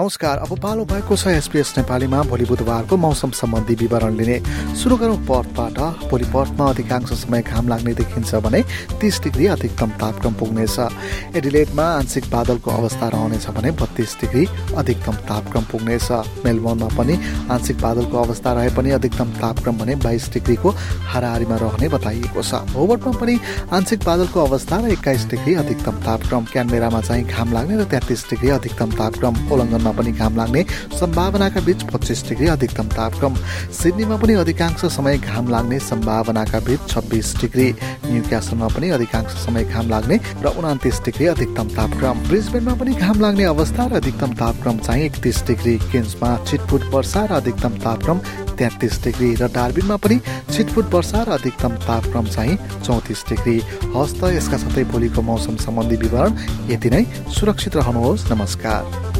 नमस्कार अब पालो भएको छ एसपिएस नेपालीमा। भोलि बुधबारको मौसम सम्बन्धी विवरण लिने सुरु गरौँ पर्थबाट भोलि पर्थमा अधिकांश समय घाम लाग्ने देखिन्छ भने तिस डिग्री अधिकतम तापक्रम पुग्नेछ। एडिलेटमा आंशिक बादलको अवस्था रहनेछ भने बत्तीस डिग्री अधिकतम तापक्रम पुग्नेछ। मेलबोर्नमा पनि आंशिक बादलको अवस्था रहे पनि अधिकतम तापक्रम भने बाइस डिग्रीको हाराहारीमा रहने बताइएको छ। होबर्टमा पनि आंशिक बादलको अवस्था र एक्काइस डिग्री अधिकतम तापक्रम। क्यानबेरामा चाहिँ घाम लाग्ने र तेत्तिस डिग्री अधिकतम तापक्रम। ओलङ्गनमा तापक्रममा पनि घाम लाग्ने सम्भावनाका बीच पच्चिस डिग्री अधिकतम तापक्रम। सिडनीमा पनि अधिकांश समय घाम लाग्ने सम्भावनाका बीच छब्बिस डिग्री। न्यू क्यासलमा पनि अधिकांश समय घाम लाग्ने र उनातिस डिग्री अधिकतम तापक्रम। ब्रिजबेनमा पनि घाम लाग्ने अवस्था र अधिकतम तापक्रम चाहिँ एकतिस डिग्री। केन्समा छिटफुट वर्षा र अधिकतम तापक्रम तेत्तिस डिग्री र डार्बिनमा पनि छिटफुट वर्षा र अधिकतम तापक्रम चाहिँ चौतिस डिग्री। हस्त यसका साथै भोलिको मौसम सम्बन्धी विवरण यति नै। सुरक्षित रहनुहोस्। नमस्कार।